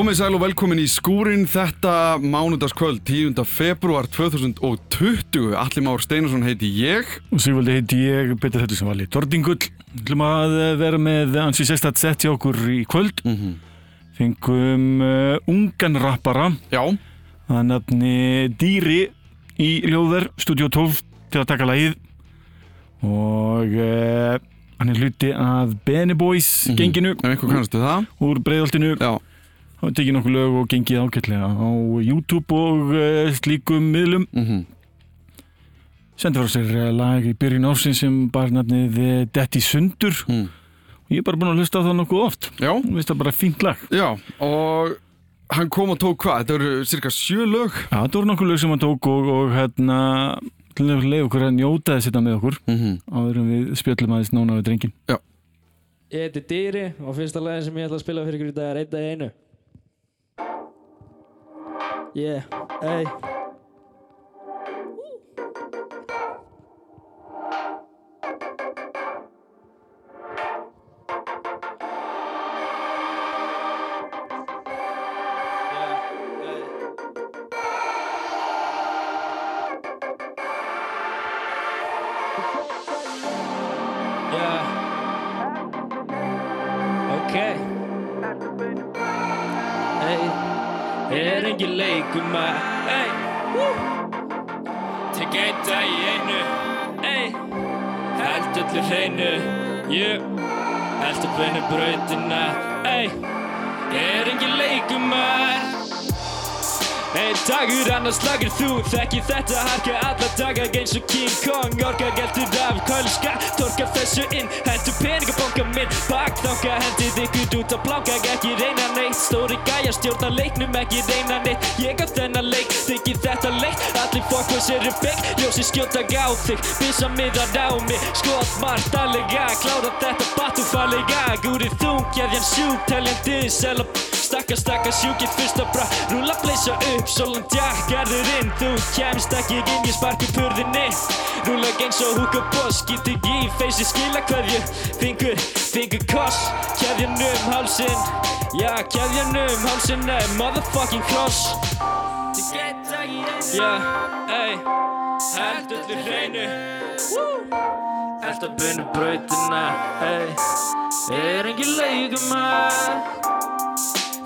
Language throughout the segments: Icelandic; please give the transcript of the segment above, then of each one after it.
Komið sæl og velkomin í skúrin þetta mánudagskvöld 10. februar 2020 Alli Már Steinarsson heiti ég Og Sigvaldi heiti ég, betur þetta sem vali Tordingull. Ætlum að vera með ansi sérstætt sett hjá okkur í kvöld. Mhm. Fengum uh, ungan rappara, Já, að nafni Dýri í Ljóðver, Studio 12 til að taka lagið. Og uh, hann er hluti af Benny Boys genginu einhver kannastu það úr breiðoltinu. Já, Það tekið nokkuð lög og gengið ágætlega á YouTube og uh, slíkum miðlum. mhm Sendi frá sér eh, lag í byrjun ársins sem bara nafnið eh, Detti Sundur. Mm. Ég er bara búinn að hlusta á það nokkuð oft. Já, Mér finnst það bara fínt lag. já, og hann kom og tók hvað? Þetta eru cirka sjö lög Já, þetta voru nokkuð lög sem hann tók og, og hérna til að leiða okkur að njóta þess þetta með okkur Mhm. áður en við spjöllum aðeins nóna við drengin. Ég heiti Dýri og fyrsta lagin sem ég ætla að spila fyrir ykkur í dag er dag í einu Yeah, ey Hreinu Ég Held upp einu brautina Ey Er engin leikum að Einn dagur annars lagur þú Þekki þetta harka alla daga eins og King Kong Orka geltur af kölska Torka þessu inn Hentu peningabonga minn Bakþanga hendið ykkur út að blanka Ekki reyna neitt Stóri gæja stjórna leiknum Ekki reyna neitt Ég á þennan leik Þykir þetta leitt Allir fokkvæs eru fake Ljósi skjóta á þig Bissa miðar á mig Skot margt allega Klára þetta batu farlega Gúrið þung Geðjan sjúk Teljandi Sela Stakka stakka sjúkið fyrst að bra. Rúla bleysa upp Solan jack Gerður inn. Þú kemst ekki inn Ég sparki purðinni. Rúla eins og húka boss Gít ekki í feysi skila hverju Fingur, fingur koss Keðjan um hálsin Já, keðjan um hálsin er Motherfucking cross Já, ey Held öllu hreinu. Held að bunna brautina? Ey Er engin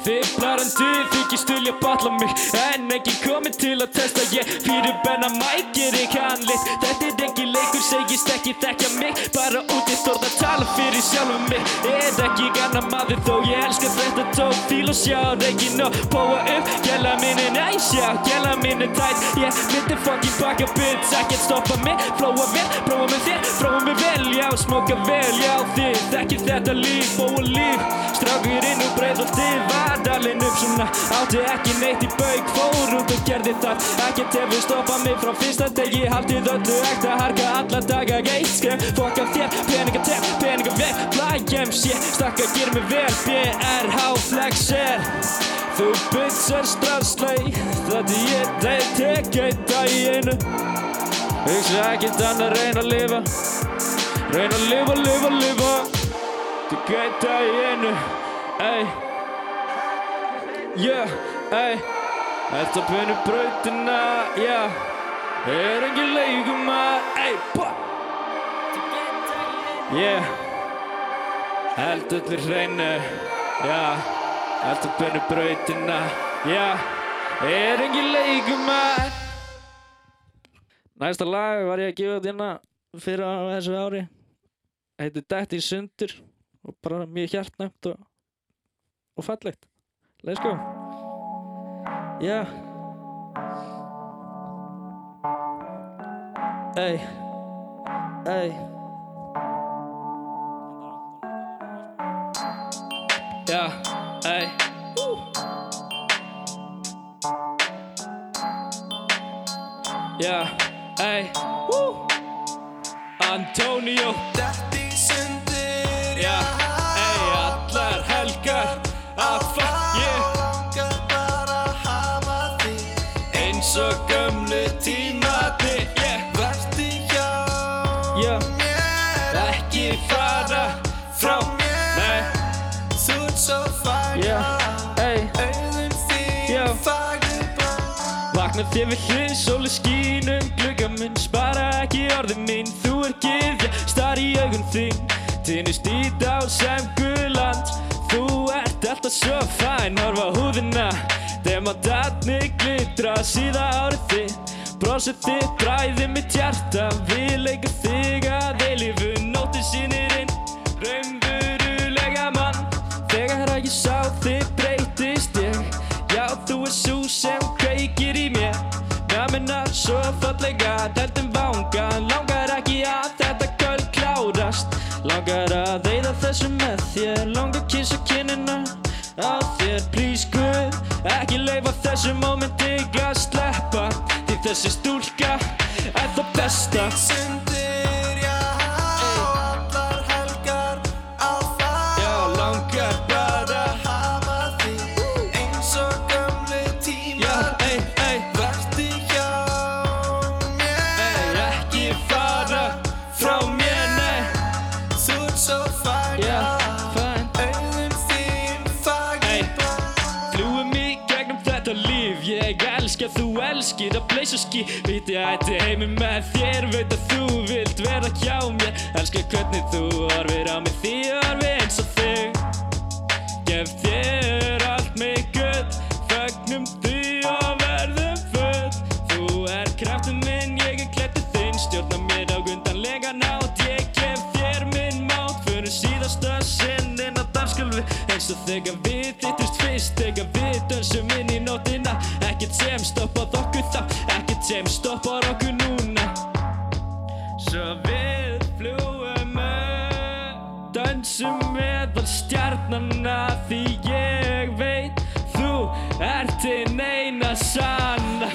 leikum að Fipplarandi þykist vilja batla mig. En enginn komið til að testa ég Fyrir benna mækir ég kannlit Þetta er engin leikur, segist ekki þekkja mig. Bara úti þórð að tala fyrir sjálfum mig. Er ekki gana maður þó Ég elska þetta tók. Fíl og sjá reygin og póa upp. Gæla minn er næs, já, gæla minn er tætt. Ég myndi fucking baka bits Ekkert stoppa mig, flóa vel Prófa með þér, prófa mig vel, já, smóka vel Já, þið þekkir þetta líf, bóa líf. Strákurinn og breið og þið Varðalinn upp svona Átti ekki neitt í bauk Fór út og gerði það Ekkert hefur stoppað mig frá fyrsta degi Haldið öllu egt að harka alla daga. Eitt skref, fokka þér Peninga tef, peninga vel Flægjum sé, stakka ger mig vel BRH flexer. Þú bytsar strafslei Þetta ég þeir tek eitt dag í einu Hugsa ekkert annað reyna að lifa. Reyna að lifa, lifa, lifa. Eitt dag í einu Ey Yeah, ey Þetta bunni brautina, yeah Er engin leikum að, ey, bá Yeah Held öllu hreinu, yeah Þetta bunni brautina, yeah Er engin leikum að Næsta lag var ég að gefa þérna fyrir á þessu ári. Heitir Detti Sundur og bara mjög hjartnæmt og, og fallegt Let's go. Yeah. Ey. Ey. Yeah. Ey. Yeah. Ey. Antonio. Vakna þér við hlið, sóli skínum Glugga minn, spara ekki orðið mín. Þú er gyðja, star í augun þín. Tinnust í dál sem guðland Þú ert alltaf svo fæn Horfa húðina. Demantatni glitra síða árið þitt. Brosið þitt, bræði mitt hjarta. Við leikum þig að eilífu Nóttin sýnir inn. Raunverulega mann. Þegar að ég sá þig þú er svo sem kveikir í mér. Namina svo fallega Teltum vanga Langar ekki að þetta kvöld klárast. Langar að eyða þessu með þér. Langar að kissa kinnina á þér. Please Guð, ekki leifa þessu momenti að sleppa. Því þessi stúlka er það besta að bleysa ský Veit ég ætti heimi með þér. Veit að þú vilt vera hjá mér. Elska hvernig þú horfir á mig. Því ég horfi eins og þig. Gef þér allt mig gull. Fögnum því og verðum full. Þú er kraftur minn, ég er klættur þinn. Stjórna mér á gundanlega nátt. Ég gef þér minn mátt. Fyrir síðasta sinn inn á dansgölfi Eins og þegar við þittust fyrst Þegar við dönsum inn í nótina Ekkert sem stoppað okkur þá Ekkert sem stoppar okkur núna. Svo við fljúum upp Dönsum meðal stjarnanna Því ég veit Þú ert þinn eina sanna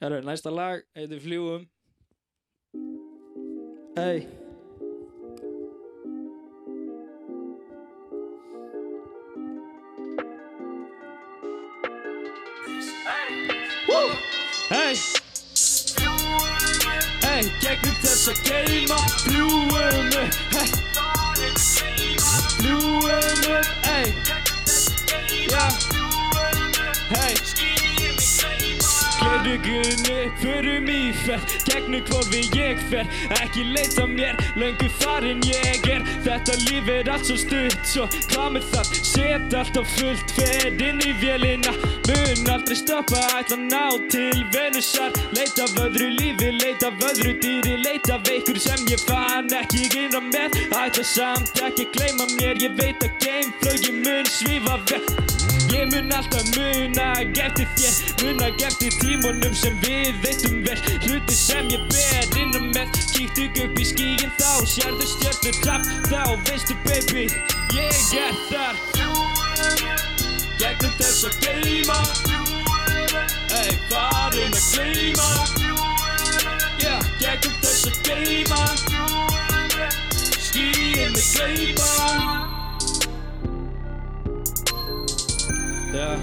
Herru, næsta lag heitir Fljúum Ey Hey Hey, gegnum þessa geima Fljúum Hey förum í ferð Gegnum hvorfi ég fer. Ekki leita mér, löngu farin ég er. Þetta líf er allt svo stutt Svo hvað með það, set allt á fullt Fer inn í vélina. Mun aldrei stoppa, ætla ná til Venusar. Leita af öðru lífi, leita af öðru dýri. Leita af einhver sem ég fann ekki innra með Ætla samt ekki gleyma mér Ég veit að geimflögi mun svífa vekk Ég mun alltaf muna eftir þér Muna eftir tímunum sem við veitum vel. Hluti sem ég ber innan með Kíktu upp í skíin þá Sérðu stjörnur trapp þá Veistu baby, ég er þar. Gegnum þess að geima Ey, farin að gleyma. Yeah, gegnum þess að geima Skíin að gleyma Ja,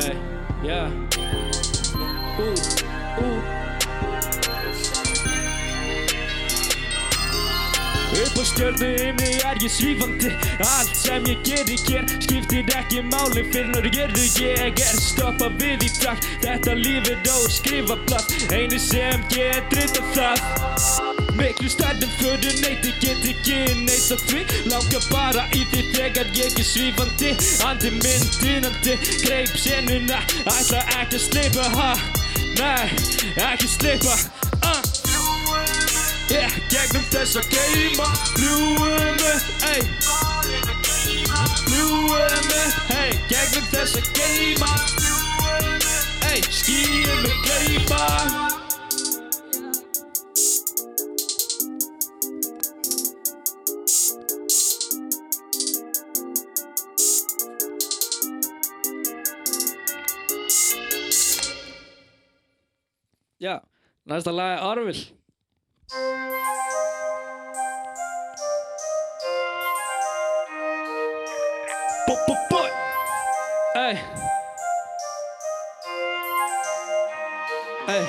ey, ja Ú, ú Upp á stjörnu himni er ég svífandi. Allt sem ég geri hér skiptir ekki máli fyrir når gerðu ég er stoppa við í takt Þetta líf er óskrifa blað Einu sem getur þetta það Miklu stærðum fyrir neyti get ekki neitt af því Langar bara í því þegar ég er svífandi Andi minn dynandi Greip senuna Ætla ekki að slipa ha. Nei, ekki slipa uh. Yeah, gegnum þess að geima Fljúum upp, ey Fljúum upp, ey Gegnum þess að geima Ey, skýjum við gleypa næsta lag er Orville Bo-bo-boy Ey. Ey.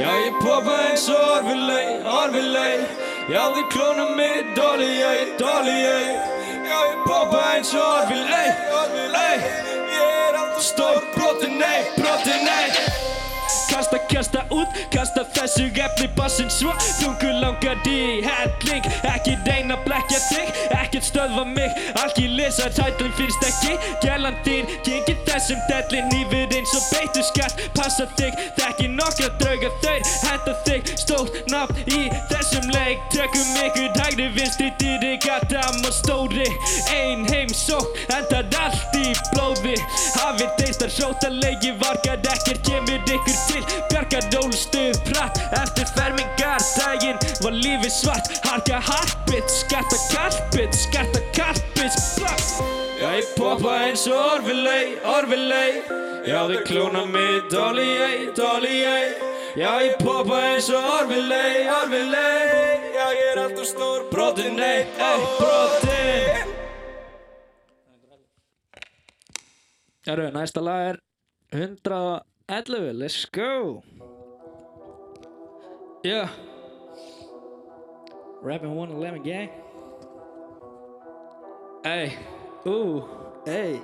Já, ég poppa eins og Orville, Orville Já, þið klónum mig dóli, ey, dóli, ey. Já, ég poppa eins og Orville, ey Ég er alltaf stór brotin, ey, brotin, ey. Kasta, kasta út, kasta þessu efni bassin svo. Þungu langar í helling Ekki reyna að blekja þig, ekkert stöðva mig. Alki lesa tætlun finnst ekki. Gælan þín, gengið þessum delli Nýfur eins og beittu skatt Passa þig, þekki nokkra drauga Þeir henda þig, stórt nafn í þessum leik Tökum ykkur hægri vinstri dýri Gatam og stóri. Ein heimsók, endar allt í blóði. Hafið deistar hróta leiki Vargar ekkert kemur ykkur til Bjargar rólstuð pratt. Eftir fermingar daginn var lífið svart. Harka harpit, skarta karpit Skarta karpit ég poppa eins og orfilei, orfilei Já þið klóna mig dolly, ey, dolly, ey. Já ég poppa eins og orfilei, orfilei Já ég er alltaf stór brotin, ey, ey, brotin. Jæru, næsta lag er 111, let's go Yeah. Rapping 111 gang. Hey, ooh, hey.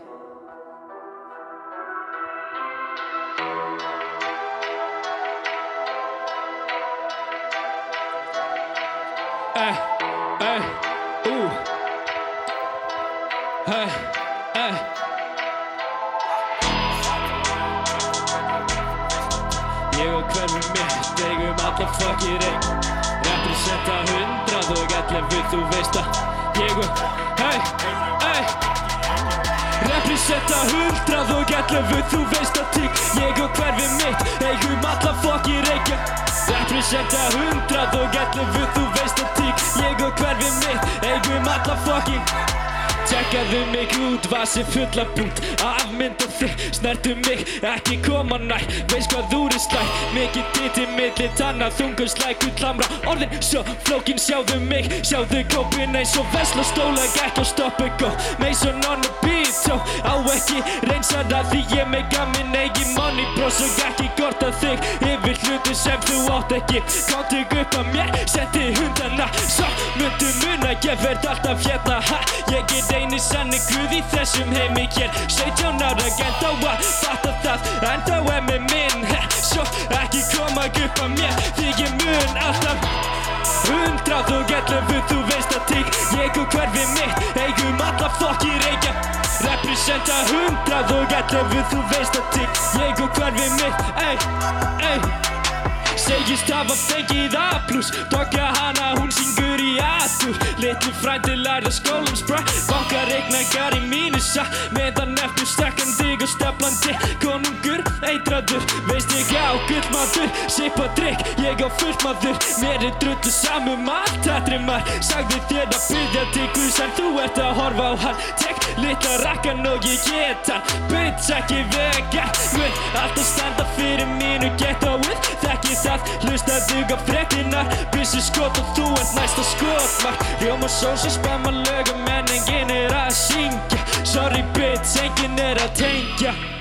Hey, hey, fokkir einn Representa hundrað og ellefu þú veist að Ég og, hey, hey. Representa hundrað og ellefu þú veist að tík Ég og hverfum mitt eigum alla fokkir einn Representa hundrað og ellefu þú veist að tík Ég og hverfum mitt eigum alla fokkir Tjekkaðu mig út, vasi fulla punkt Afmynda þig, snertu mig, ekki koma nær. Veist hvað þú er slæg, mikið ditt í milli tanna. Þungur slækur klamra, orðin svo flókin. Sjáðu mig, sjáðu kópin eins og vesla stóla Gekk og stoppu gó, Mason on the beat Tó á ekki reynsara því ég mega minn eigin money Bros og ekki gorta þig yfir hluti sem þú átt ekki. Káttu upp að mér, setti hundana. Svo myndu muna, ég verð alltaf hérna. Ha Ég er eini sanni guð í þessum heimi hér. 17 ára gænt á að fatta það En þá er mér minn. He, Svo ekki koma upp að mér Því ég mun alltaf. Hundrað og ellefu þú veist að tík Ég og hverfi mitt Eigum alla fokki reykja Representa hundrað og ellefu þú veist að tík Ég og hverfi mitt Ey, ey. Segist hafa fengið A plus. Dokka hana, hún syngur í atur Litlu frændi lærða skólum spra Banka reikningar í mínusa Meðan eftir stekkan dig og steflandi Konungur, eitraður gullmaður Sipa drikk, ég á fullt maður Mér er drullu samum allt maður Sagði þér að byrja til Guðs En þú ert að horfa á hann. Tek litla rakkan og ég get hann. Bitch ekki vegan Mun alltaf standa fyrir mínu geta with Þekki það, hlustaðu á fréttinar Byssu skot og þú ert næsta skotmark. Rjóma sós og spamma lögum En enginn er að syngja. Sorry bitch, enginn er að tengja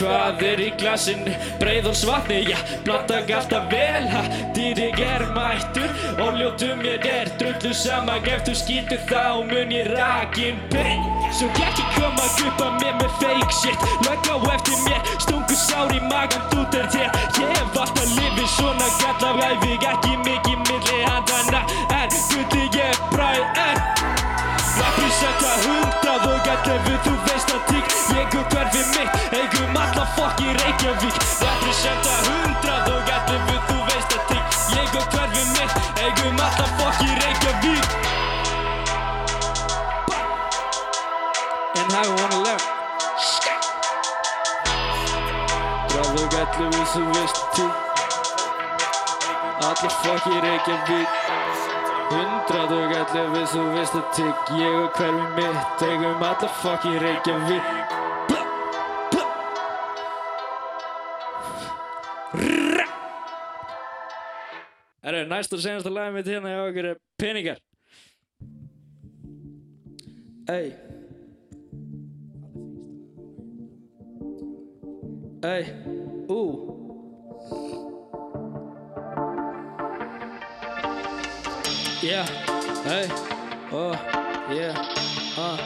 Hvað er í glasinu? Breiðholsvatni, já, blanda alltaf vel, ha Dýrig er mættur og ljótum mér er. Drullu sama Ef þú skýtur þá mun ég rakin bein Svo ekki koma að mér með fake shit. Lögg á eftir mér, stungu sár í magan þú der þér. Ég hef alltaf lifið svona galla æfing Ekki mikið milli handana hundrað og ellefu, þú veist að tík Ég og hverfi mitt, eigum alla fokki Reykjavík. Representa hundrað og ellefu, þú veist að tík Ég og hverfi mitt, eigum alla fokki Reykjavík. En hafa wanna learn? Hundrað og ellefu, þú veist að tík Alla fokki Reykjavík Hundrað og ellefu, þú veist að tigg Ég og hverfi mitt, eigum alla fokkin Reykjavík. Bla. Herru, næst og senasta lagið mitt hérna hjá okkur peningar. Ey. Ey, ú Yeah, ey, oh, yeah, uh.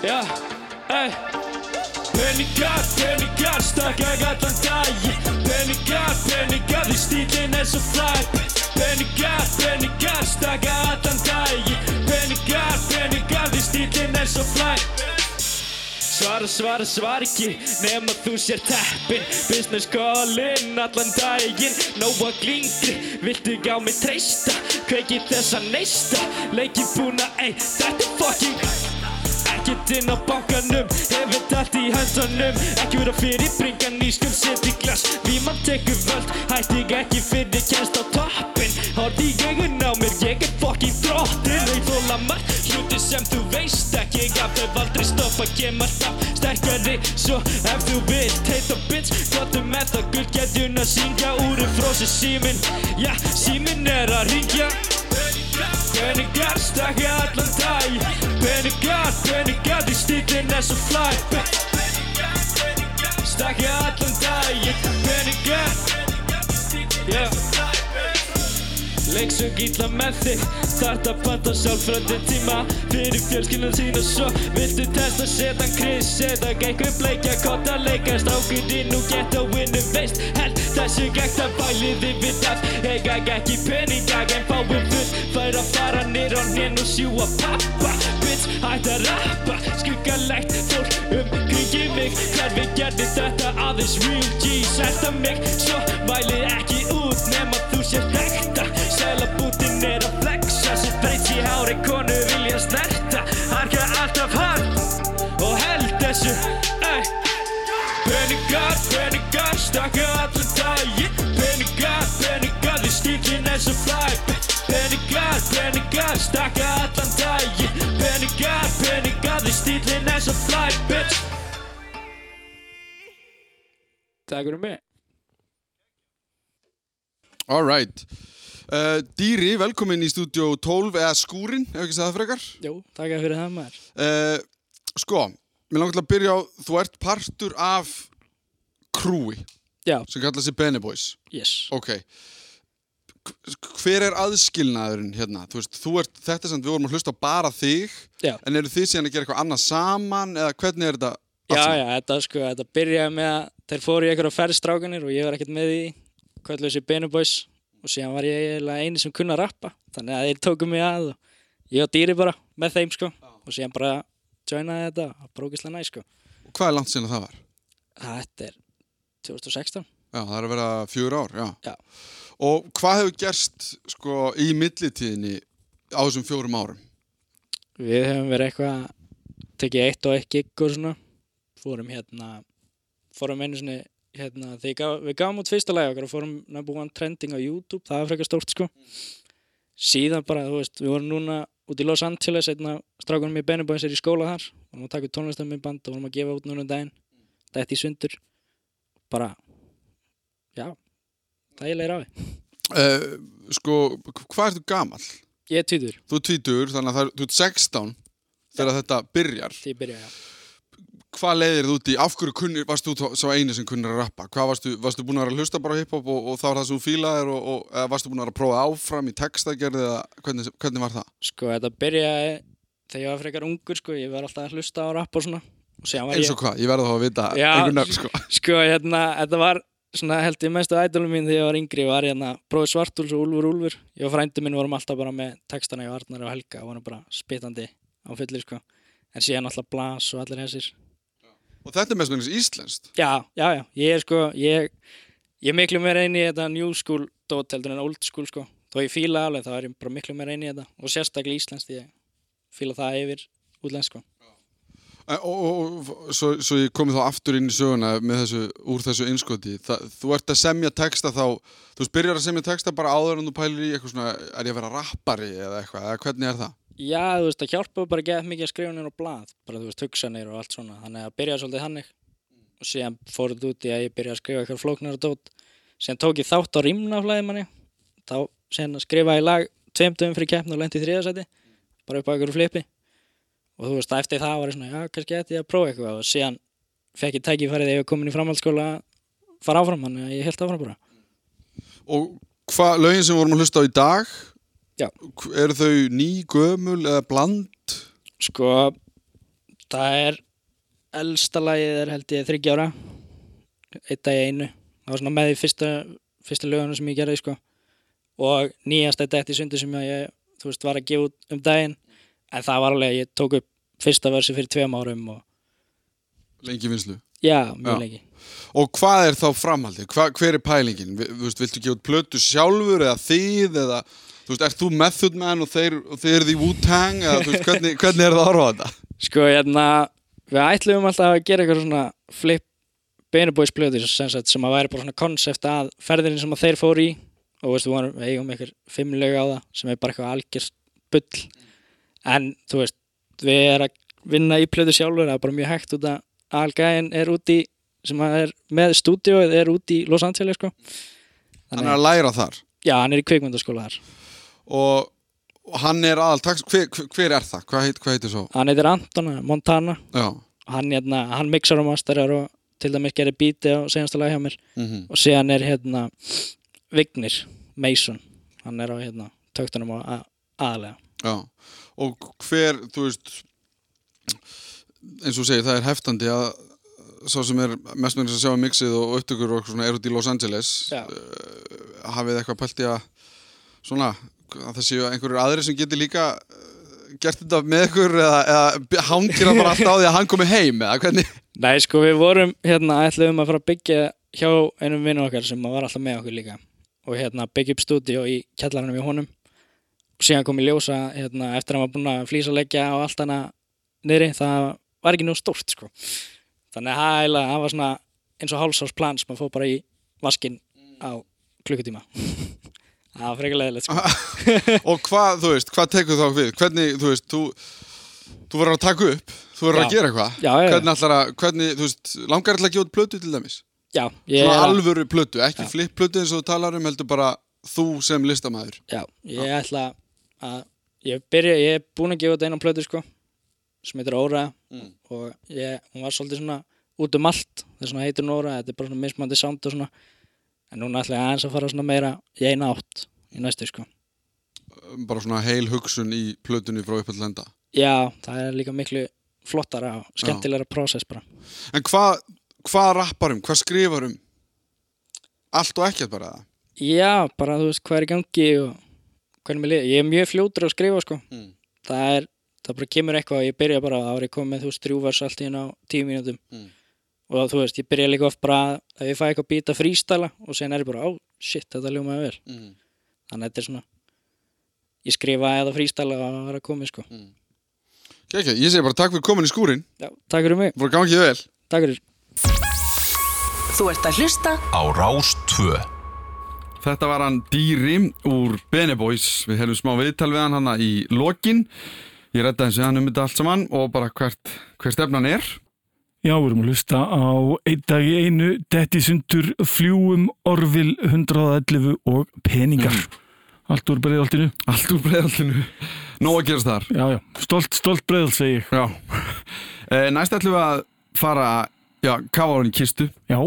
Já, ey Peningar, peningar, stakka allan daginn Peningar, peningar, því stílinn er svo flæp Peningar, peningar, stakka allan daginn Peningar, peningar, því stílinn er svo flæp Svara, svara, svara ekki Nefn að þú sér teppin. Business callin allan daginn Nóa glingri, viltu ekki á mig treysta? Kveiki þessa neista. Leiki búna, ey, þetta er fucking Ekkert inn á bankanum Hefur allt í höndunum. Ekki vera fyrir bringan í skjöld Sett í glas Víman tekur völd Hætti ekki fyrir kjænst á toppin Í augun á mér Ég er fucking drottin Ei þóla margt Hluti sem þú veist ekki. Ég af þau aldrei stoppa Kem alltaf sterkari Svo ef þú vilt. Heita bitch Gottu með það gull Getjun að syngja Úr frósi símin Já, símin er að ringja Peningar stakka allan dag Peningar, peningar, því stílinn er svo flæ Stakka allan dag Peningar yeah. Leiksöng ítla með þig. Þart að panta sjálfröndi tíma Fyrir fjölskyldan sína svo Viltu testa setan Chris Eða eitthvað bleikja kotta leika Strákurinn og geta winnu veist Held þessu gægt að bælið yfir það. Eiga ekki peninga en fáum full. Fær að fara nýr á hnén og sjúa pappa. Bitch, hætt að rappa. Skuggalegt fólk um kringi mig. Hver við gerði þetta aðeins real? G Sælta mig, svo mæli ekki er að flexa Svo breyts í hári konu vilja snerta. Harka alltaf hard Og held þessu, Peningar, peningar, stakka allan daginn. Peningar, peningar, því stílinn er svo flæp Peningar, peningar, stakka allan daginn. Peningar, peningar, því stílinn er svo flæp Bitch. Takk fyrir mig. Alright uh, Dýri, velkomin í stúdíó 12 eða skúrin, ef ekki það frekar. Jú, takk fyrir það maður. Uh, Sko, mér langar til að byrja á Þú ert partur af krúi Já, sem kallar sig Benny Boys. Yes. Ok. K- Hver er aðskilnaðurinn hérna? Þú veist, þú ert, þetta er samt, við vorum að hlusta bara þig Já. En eru þið síðan að gera eitthvað annað saman eða hvernig er þetta? Já, já, þetta sko, þetta byrjaði með að þeir fóru í einhverja ferðstrákanir og ég var ekkert með í kvöldu þessi Benny Boys og síðan var ég eiginlega eini sem kunna að rappa þannig að þeir tóku mig að og ég og dýri bara með þeim sko og síðan bara joinaði þetta og brókislega næ sko Og hvað er langt síðan það var? Þetta er 2016 Já, það er að vera fjögur ár, já. Já. Og hvað hefur gerst sko í millitíðinni á þessum fjórum árum? Við hefum verið eitthvað tekið eitt og eitt gig og svona fórum hérna fórum einu sinni hérna ég gaf, við gafum út fyrsta lagi okkar og fórum number one trending á YouTube það var frekar stórt sko. Síðan bara, þú veist, við vorum núna út í Los Angeles, einna strákunum í Boys er í skóla þar, vorum að taka tónlistaminn band og vorum að gefa út núna um daginn. Dætt í sundur. Bara já, það er leira á því Uh, sko, hvað ertu gamall? ég er týður, Þú er tvítur, þannig að það þú ert 16 þegar þetta byrjar. því ég byrja já Hvað leiðir þú út í? Af hverju varst þú sá eini sem kunnir að rappa? Hvað varstu, varstu búin að vera að hlusta bara hiphop og, og það var það sem þú fílaðir og, og eða varstu búin að vera að prófa áfram í textagerði eða hvernig, hvernig var það? Sko, þetta byrjaði þegar ég var frekar ungur, sko, ég var alltaf að hlusta á rapp og svona og Eins ég, og hvað? Ég verði þá að vita Já. einhver nöfn, sko. sko, hérna, þetta var svona held ég mestu ædolum mín þegar ég var yngri var hérna Bróði Svartúls og Úlfur Úlfur ég og frændi minn vorum alltaf bara með textana í Arnar og Helga og vorum bara spitandi á fullir, sko en síðan alltaf Blas og allir þessir Og þetta er mest mennins íslenskt. Já, já, já, ég er sko ég, ég miklu meira inn í þetta new school dót heldur en old school, sko þó ég fíla alveg, þá er ég bara miklu meira inn í þetta og sérstaklega íslenskt, ég fíla það yfir útlensk, sko Og, og, og svo, svo ég komi þá aftur inn í söguna með þessu, úr þessu innskoti. Það, þú ert að semja texta þá, þú veist, byrjar að semja texta bara áður en þú pælir í eitthvað svona, er ég að vera rappari eða eitthvað, eða hvernig er það? Já, þú veist, það hjálpaði bara gett mikið að skrifa nýr á blað, bara þú veist, hugsanir og allt svona, þannig að byrjaði svolítið hannig og síðan fór þetta út í að ég byrjaði að skrifa eitthvað flóknar og dót, síðan tók ég þátt á rímnaflæði manni, þá síðan skrifaði ég lag tveim dögum fyrir keppn og lendi í þriðasæti, bara upp á einhverju flipi og þú veist, eftir það var ég svona, já, kannski ætti ég að prófa eitthvað. Og síðan fekk ég tækifærið þegar ég var komin í framhaldsskóla að að að Já. Eru þau ný, gömul eða bland? Sko, það er elsta lagið er held ég þryggja ára eitt dag í einu það var svona með því fyrsta, fyrsta lögunum sem ég gerði sko og nýjast þetta eftir sundi sem ég þú veist var að gefa út um daginn en það var alveg, ég tók upp fyrsta versi fyrir tveim árum og Lengi vinslu já, mjög Já. lengi Og hvað er þá framhaldið? Hva, hver er pælingin? Viltu gefa út plötu sjálfur eða þið eða Þú veist, ert þú method man og þeir, og þeir eru því Wu-Tang eða þú veist, hvernig, hvernig er það að horfa á þetta? Sko, hérna, við ætlum alltaf að gera eitthvað svona flip Beneboys plöður sem, að væri bara svona konsept að ferðinni sem að þeir fóru í og veistu, við við eigum eitthvað fimm lög á það sem er bara eitthvað algjörst bull en þú veist, við erum að vinna í plöðu sjálfur, það er bara mjög hægt út að algæðin er úti sem að er með stúdíóið er úti í Los Angeles sko. Hann er að læra þar já, hann er í kvikmyndaskóla þar og, hann er aðal hver, hver- er það? Hvað, heit, hvað heitir svo? hann heitir Anton Montana. Já, hann, hérna, hann mixar og masterar og til dæmis gerir bíti á senasta lag hjá mér. Mm og síðan er hérna Vignir Mason. Hann er á hérna töktunum á a- aðalega. Já. Og hver, þú veist eins og segir, það er heftandi að sá sem er mest með þess að sjá mixið og upptökur og svona er út í Los Angeles uh, hafið eitthvað pælt í að svona, að það séu einhverjur aðri sem geti líka uh, gert þetta með ykkur eða, eða hangir það bara alltaf á því að hann komi heim eða hvernig? Nei sko við vorum hérna ætluðum að fara að byggja hjá einum vinnu okkar sem var alltaf með okkur líka. Og hérna byggja upp stúdíó í kjallaranum í honum. Og síðan kom ég ljósa hérna eftir að hann var búinn að flýsa leggja og allt hana niðri það var ekki nú stórt sko. Þannig að það var svona eins og hálsás plan sem að fóð bara í vaskinn á klukkutíma það var frekar leðilegt sko. Og hvað, þú veist, hvað tekur þá við? Hvernig, þú veist, þú þú verður að taka upp, þú verður Já. að gera eitthvað? Já, já, já. hvernig ætlar að, hvernig, þú veist langar ætla að gefa út plötu til dæmis? Já, ég svona er alvöru plötu, ekki Já. flip plötu eins og þú talar um, heldur bara þú sem listamæður Já, ég ætla að ég, byrja, ég er búinn að gefa þetta einan plötu sko sem heitir Óra Mm. og ég, hún var svolítið svona út um allt. Þess vegna heitir hún Óra, þetta er bara svona mismandi sound og svona en núna ætla ég aðeins að fara svona meira í eina átt í næstu sko. Bara svona heil hugsun í plötunni frá upp að lenda Já, það er líka miklu flottara og skemmtilegra prósess bara. En hvað, hvað rappar um, hvað um? Allt og ekkert bara það Já, bara þú veist hvað er í gangi og hvernig mér liði, ég er mjög fljótur að skrifa sko. Mm. það er, það bara kemur eitthvað og ég byrja bara, þá er ég komið þú veist þrjúvers allt í hérna á tíu mínútum. Mm. Og þú veist, ég byrja líka oft bara að ég fæ eitthvað býta frístæla og sen er ég bara, ó, shit, þetta ljómaði vel. Mm. þannig að þetta er svona ég skrifa eða frístæla og það var að komið sko Kekja, ég segi bara takk fyrir komin í skúrin Já, takk fyrir mig, bara gangið vel. Takk fyrir. Þú ert að hlusta á Rástvö Þetta var hann Dýri úr Beneboys Við hefum smá viðtal við hann hana í lokin. Ég redda þessi hann um þetta allt saman og bara hvert, hver stefnan er Já, við erum að hlusta á einn dag í einu, detti sundur, fljúum, orvil, 111 og peningar. Allt úr breiðaltinu. Allt úr breiðallinu Nóg að gerast þar. Já, já, stolt, stolt breiðalt segi ég. Já. E, Næst ætlum við að fara Já, í kistu. Já,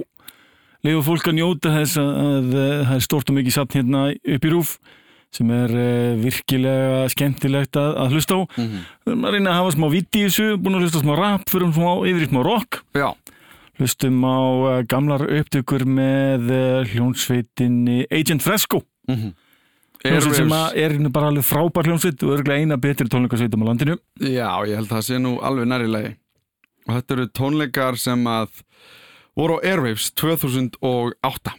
leiðu fólk að njóta þess að það er stort og mikið satt hérna upp í rúf sem er uh, virkilega skemmtilegt að, að hlusta á. Mhm. Við erum að reyna að hafa smá vitt í þessu, búin að hlusta smá rap, fyrir smá yfir í smá rock. Já Hlustum á uh, gamlar upptökur með uh, hljónsveitinni Agent Fresco. Hljónsveit sem er bara alveg frábær hljónsveit og örgulega eina betri tónleikasveitum á landinu. Já, ég held að það sé nú alveg nærilegi Og þetta eru tónleikar sem að voru á Airwaves 2008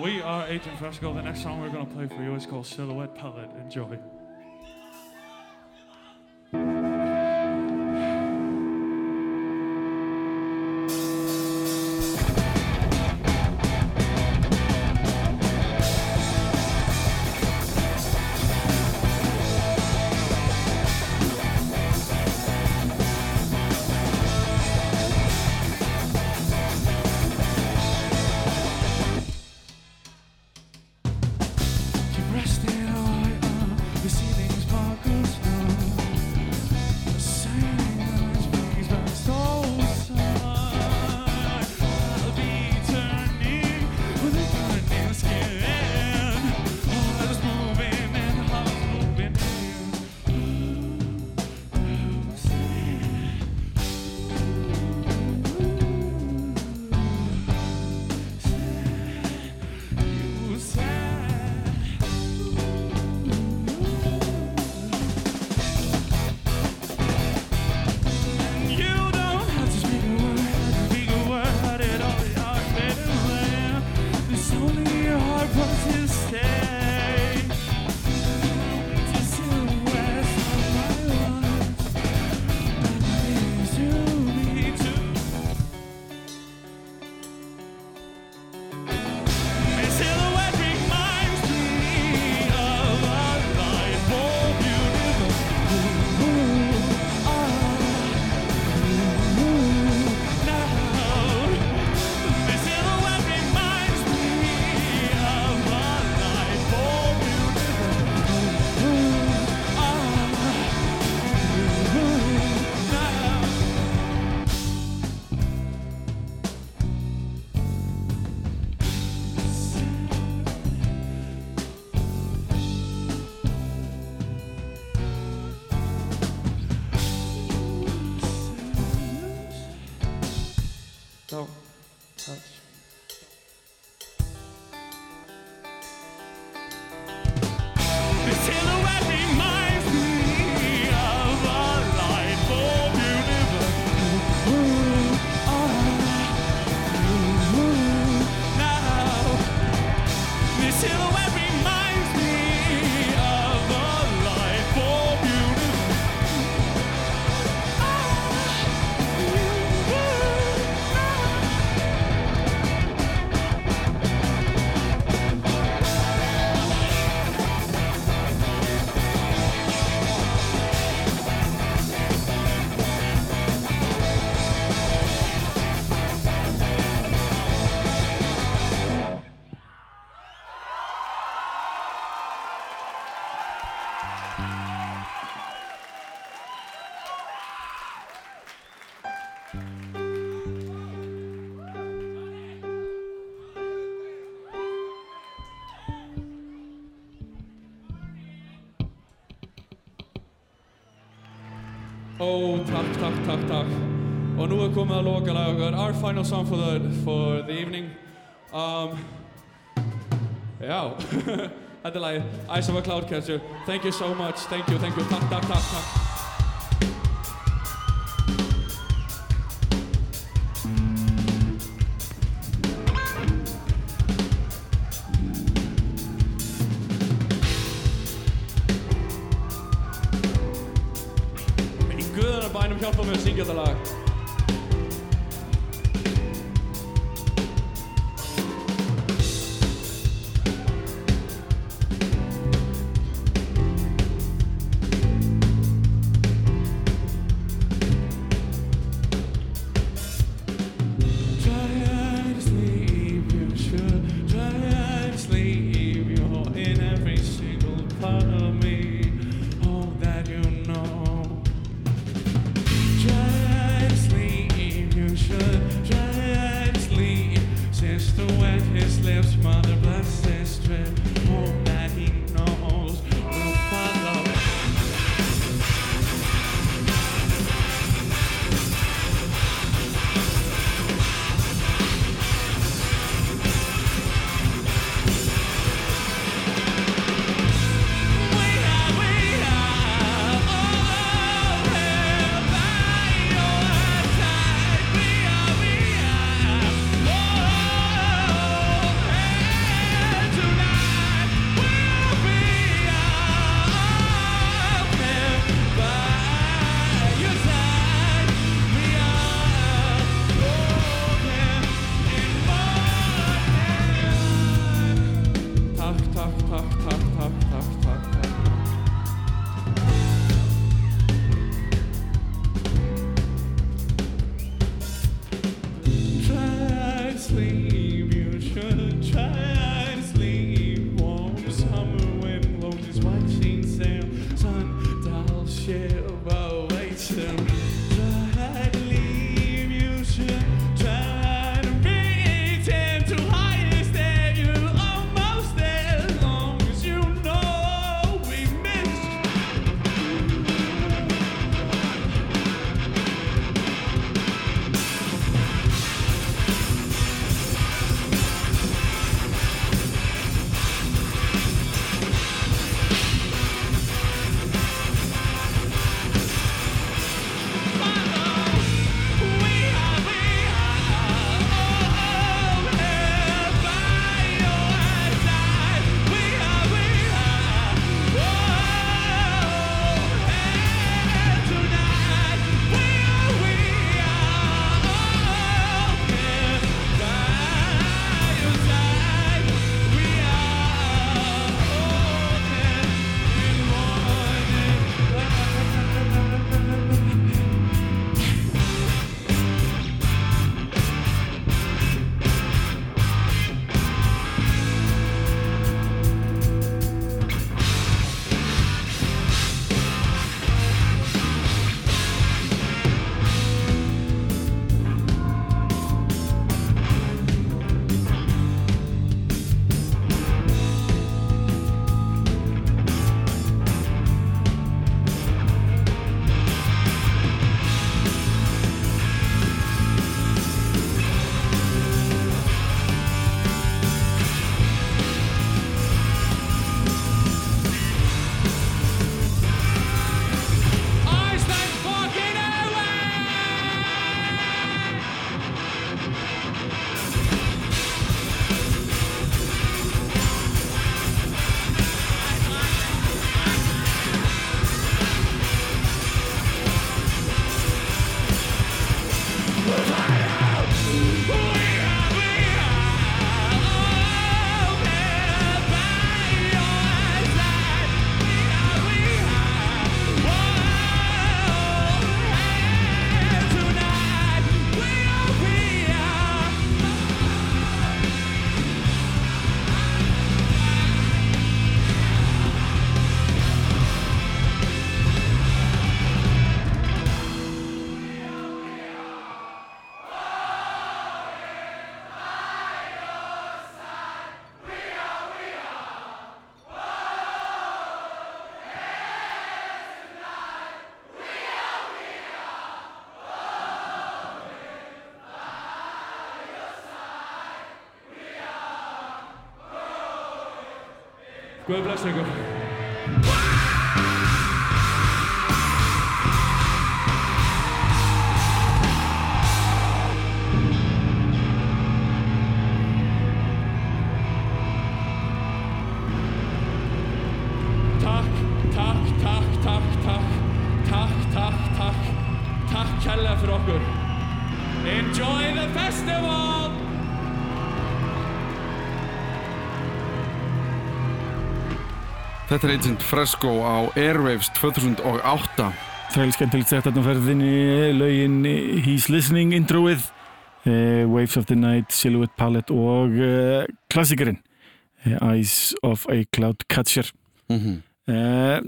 We are Agent Fresco. The next song we're going to play for you is called Silhouette Palette. Enjoy. Takk, takk, takk. Og nú er komið að loka lag okkar. Our final song for the, for the evening. Um, já, þetta er lagið. Eyes of a Cloudcatcher. Thank you so much. Thank you, thank you. Takk, takk, takk, takk. Guð bless ykkur. Þetta er Agent Fresco á Airwaves 2008 Þræli skemmtilegt sett að það ferðinni lögin He's Listening introið. Uh, Waves of the Night, Silhouette Palette og uh, klassikerinn uh, Eyes of a Cloud Catcher. Mm -hmm. uh,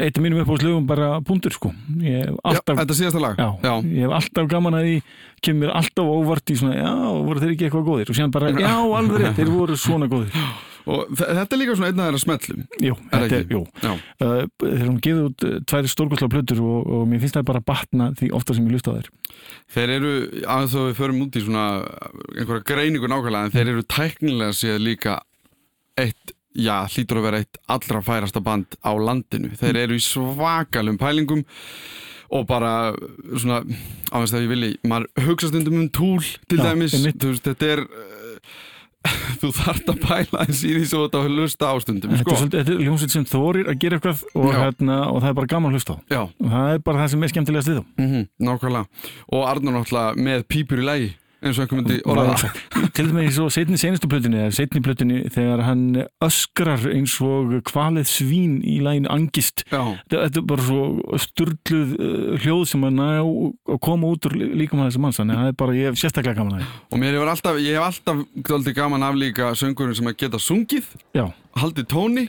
Eitt af mínum uppáðslögum bara punktur sko. Hef Já, alltaf, þetta er síðasta lag. Já, Já. ég hef alltaf gaman að því kemur alltaf óvart í svona já, voru þeir ekki eitthvað góðir? Og síðan bara, já, alveg þeir voru svona góðir Og þe- þetta er líka svona einn af þeirra smellum. Jú, þetta er, jú. Uh, þegar hún gefið út uh, tvær stórkostlega plötur og, og mér finnst það bara að batna því ofta sem ég lusta þær. Þeir eru, aðeins þó við förum út í svona einhverja greiningu nákvæmlega en þeir eru tæknilega séð líka eitt, já, hlýtur að vera eitt allra færasta band á landinu. Þeir eru í svakalum pælingum og bara svona áðast að ég vilji, maður hugsa stundum um túl til Já, dæmis, þú veist, þetta er uh, þú þarft að pæla eins í því svo þetta að hlusta á stundum Þetta sko. er svolítið þetta er hljómsveit sem þorir að gera eitthvað og, hérna, og það er bara gaman að hlusta á. Já, og það er bara það sem er skemmtilegast við þá. Mm nákvæmlega. Og Arnur náttúrulega með pípur í lægi eins og einhver myndi orða til dæmis svo setni senustu plötunni plötunni þegar hann öskrar eins og kvalið svín í læginu angist. Já, þetta, er bara svo sturluð uh, hljóð sem að ná að koma út úr líkum að þessu manns þannig að það er bara, ég hef sérstaklega gaman að og mér hefur alltaf, ég hef alltaf gaman af líka söngurinn sem að geta sungið Já, haldið tóni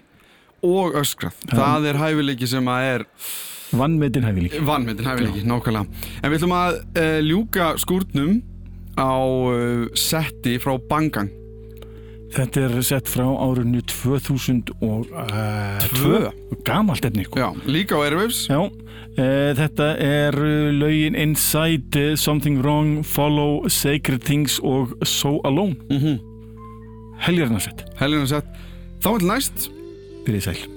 og öskrað. Það er hæfileiki sem að er vannmetin hæfi líka vannmyndin hæfileiki, nákvæmlega. En við ætlum að uh, ljúka skúrnum á uh, setti frá Bangang. Þetta er sett frá árunni 2002 Tvö? Gamalt efni sko. Já, líka á Airwaves. Já, uh, þetta er lögin Inside, Something Wrong, Follow, Sacred Things og So Alone. Mm -hmm. Helgarna sett, Helgina sett. Þá er næst. Byrðið sæl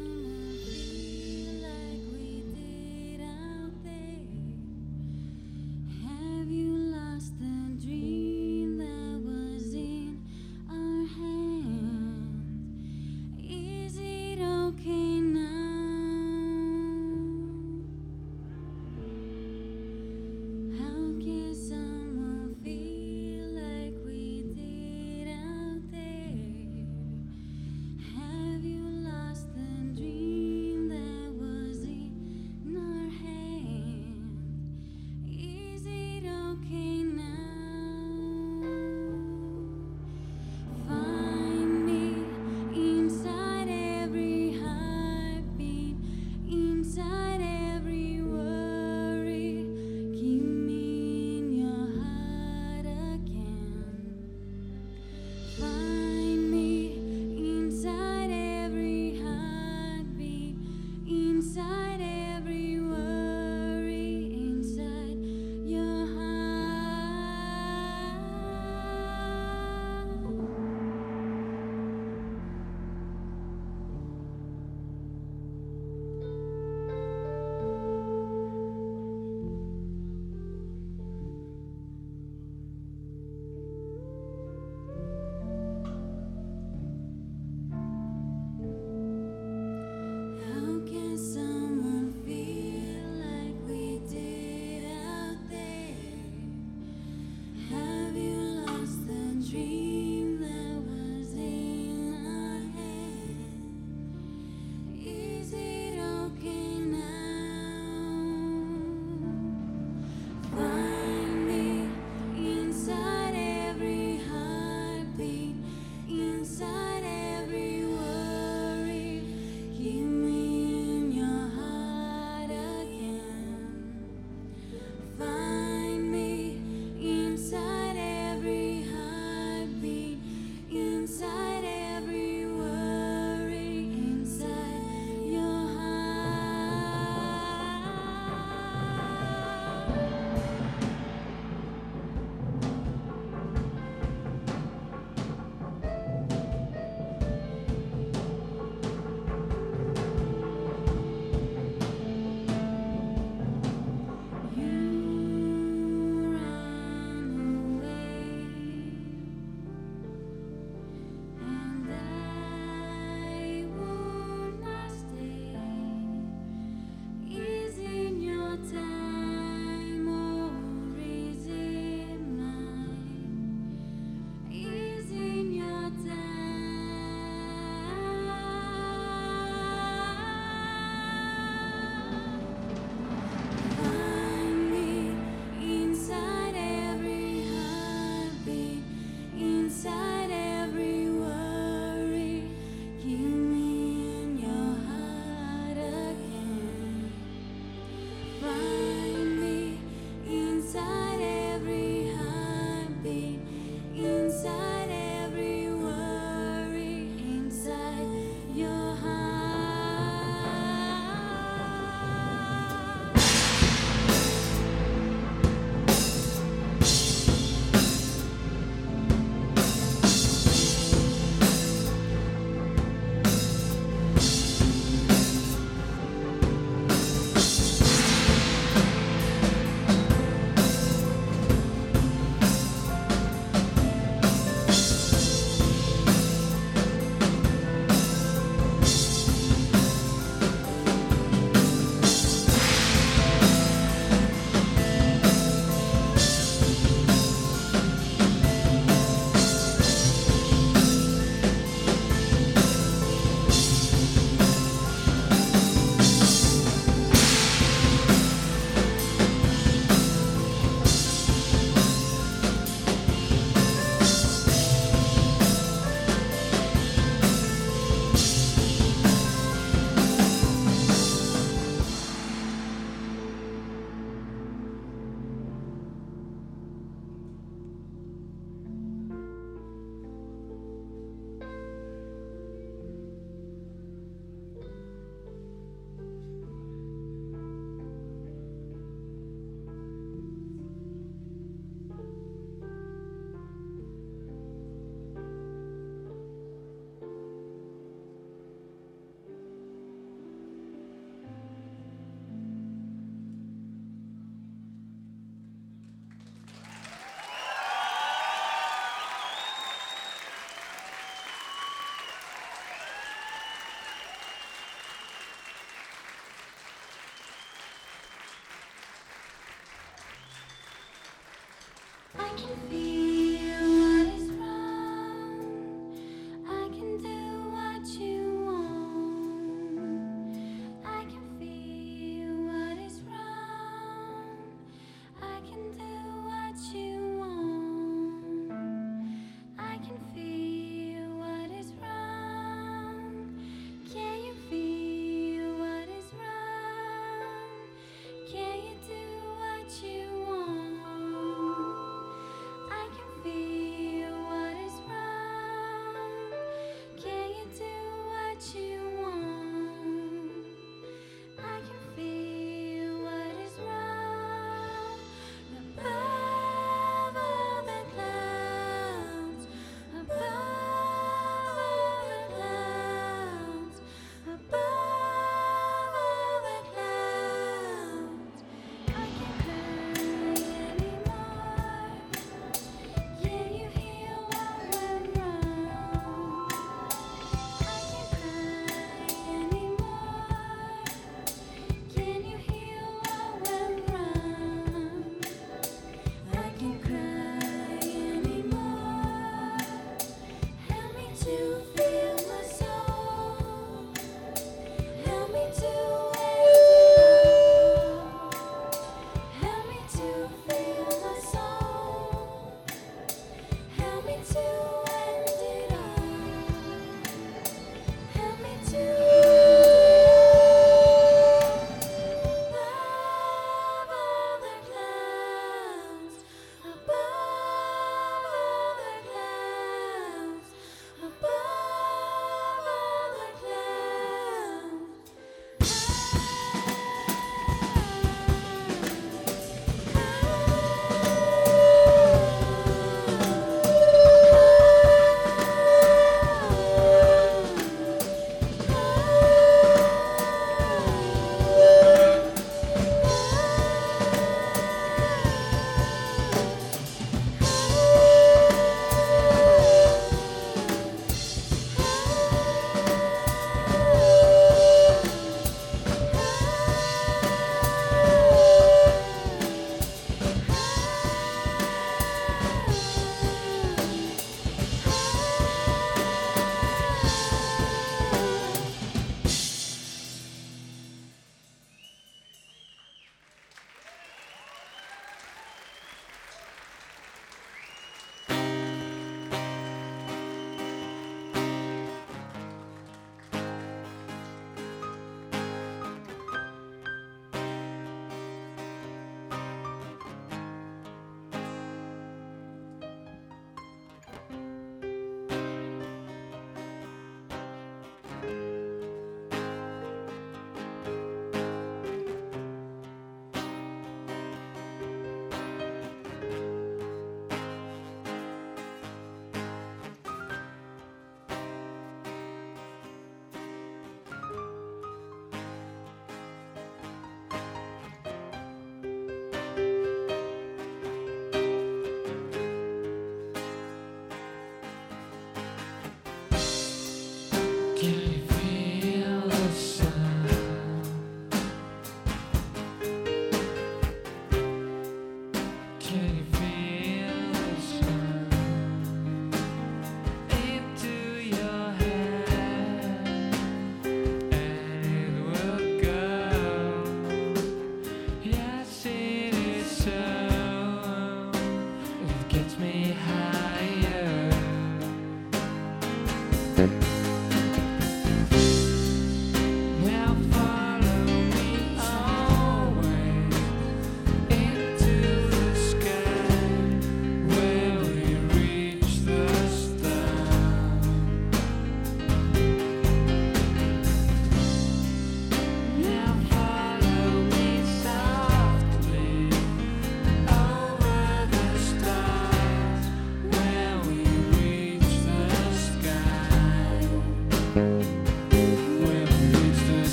Sí.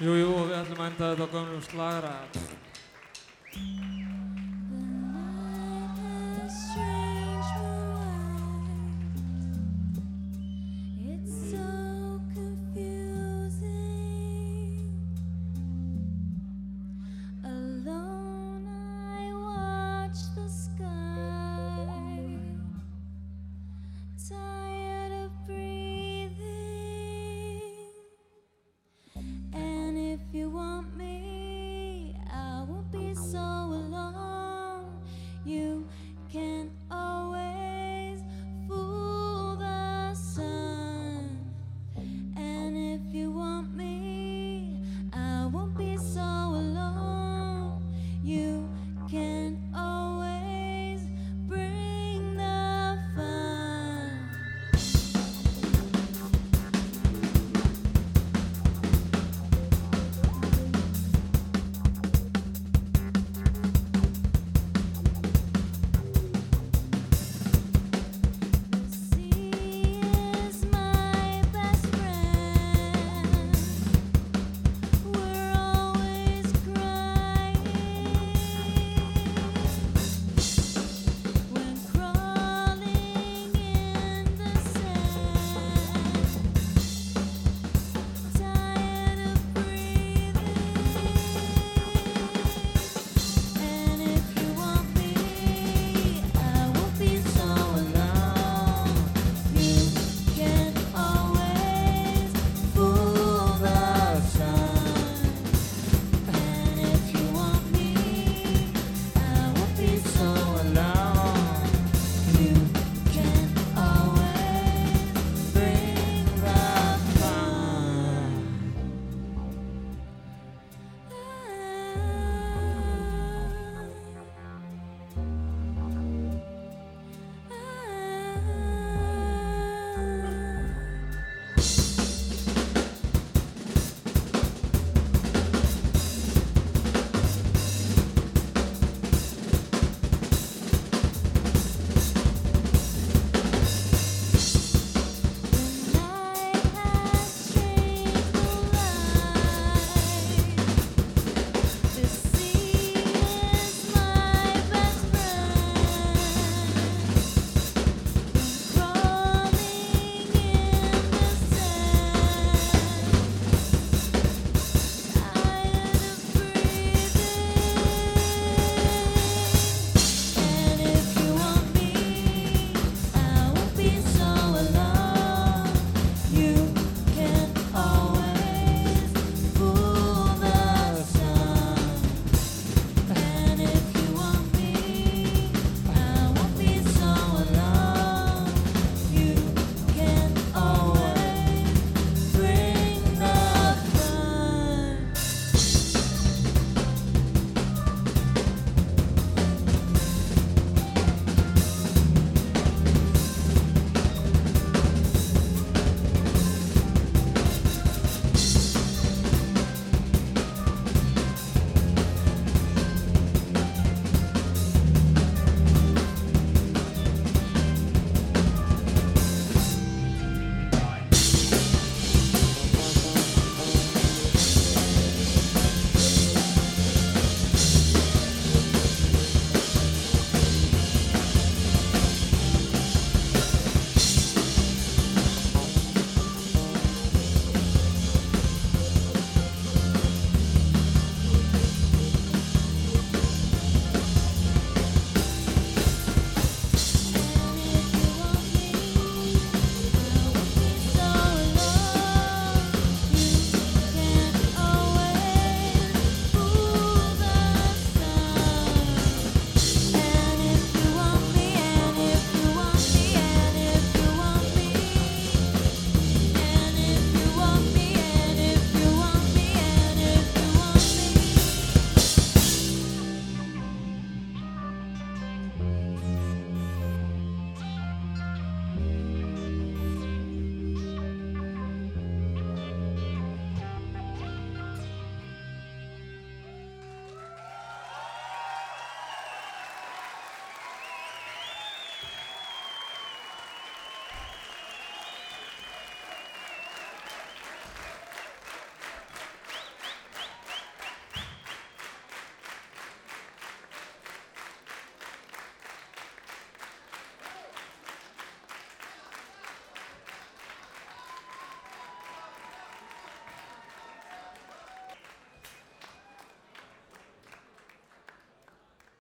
Jújú, jú, við ætlum að enda þetta á gömlum slagara.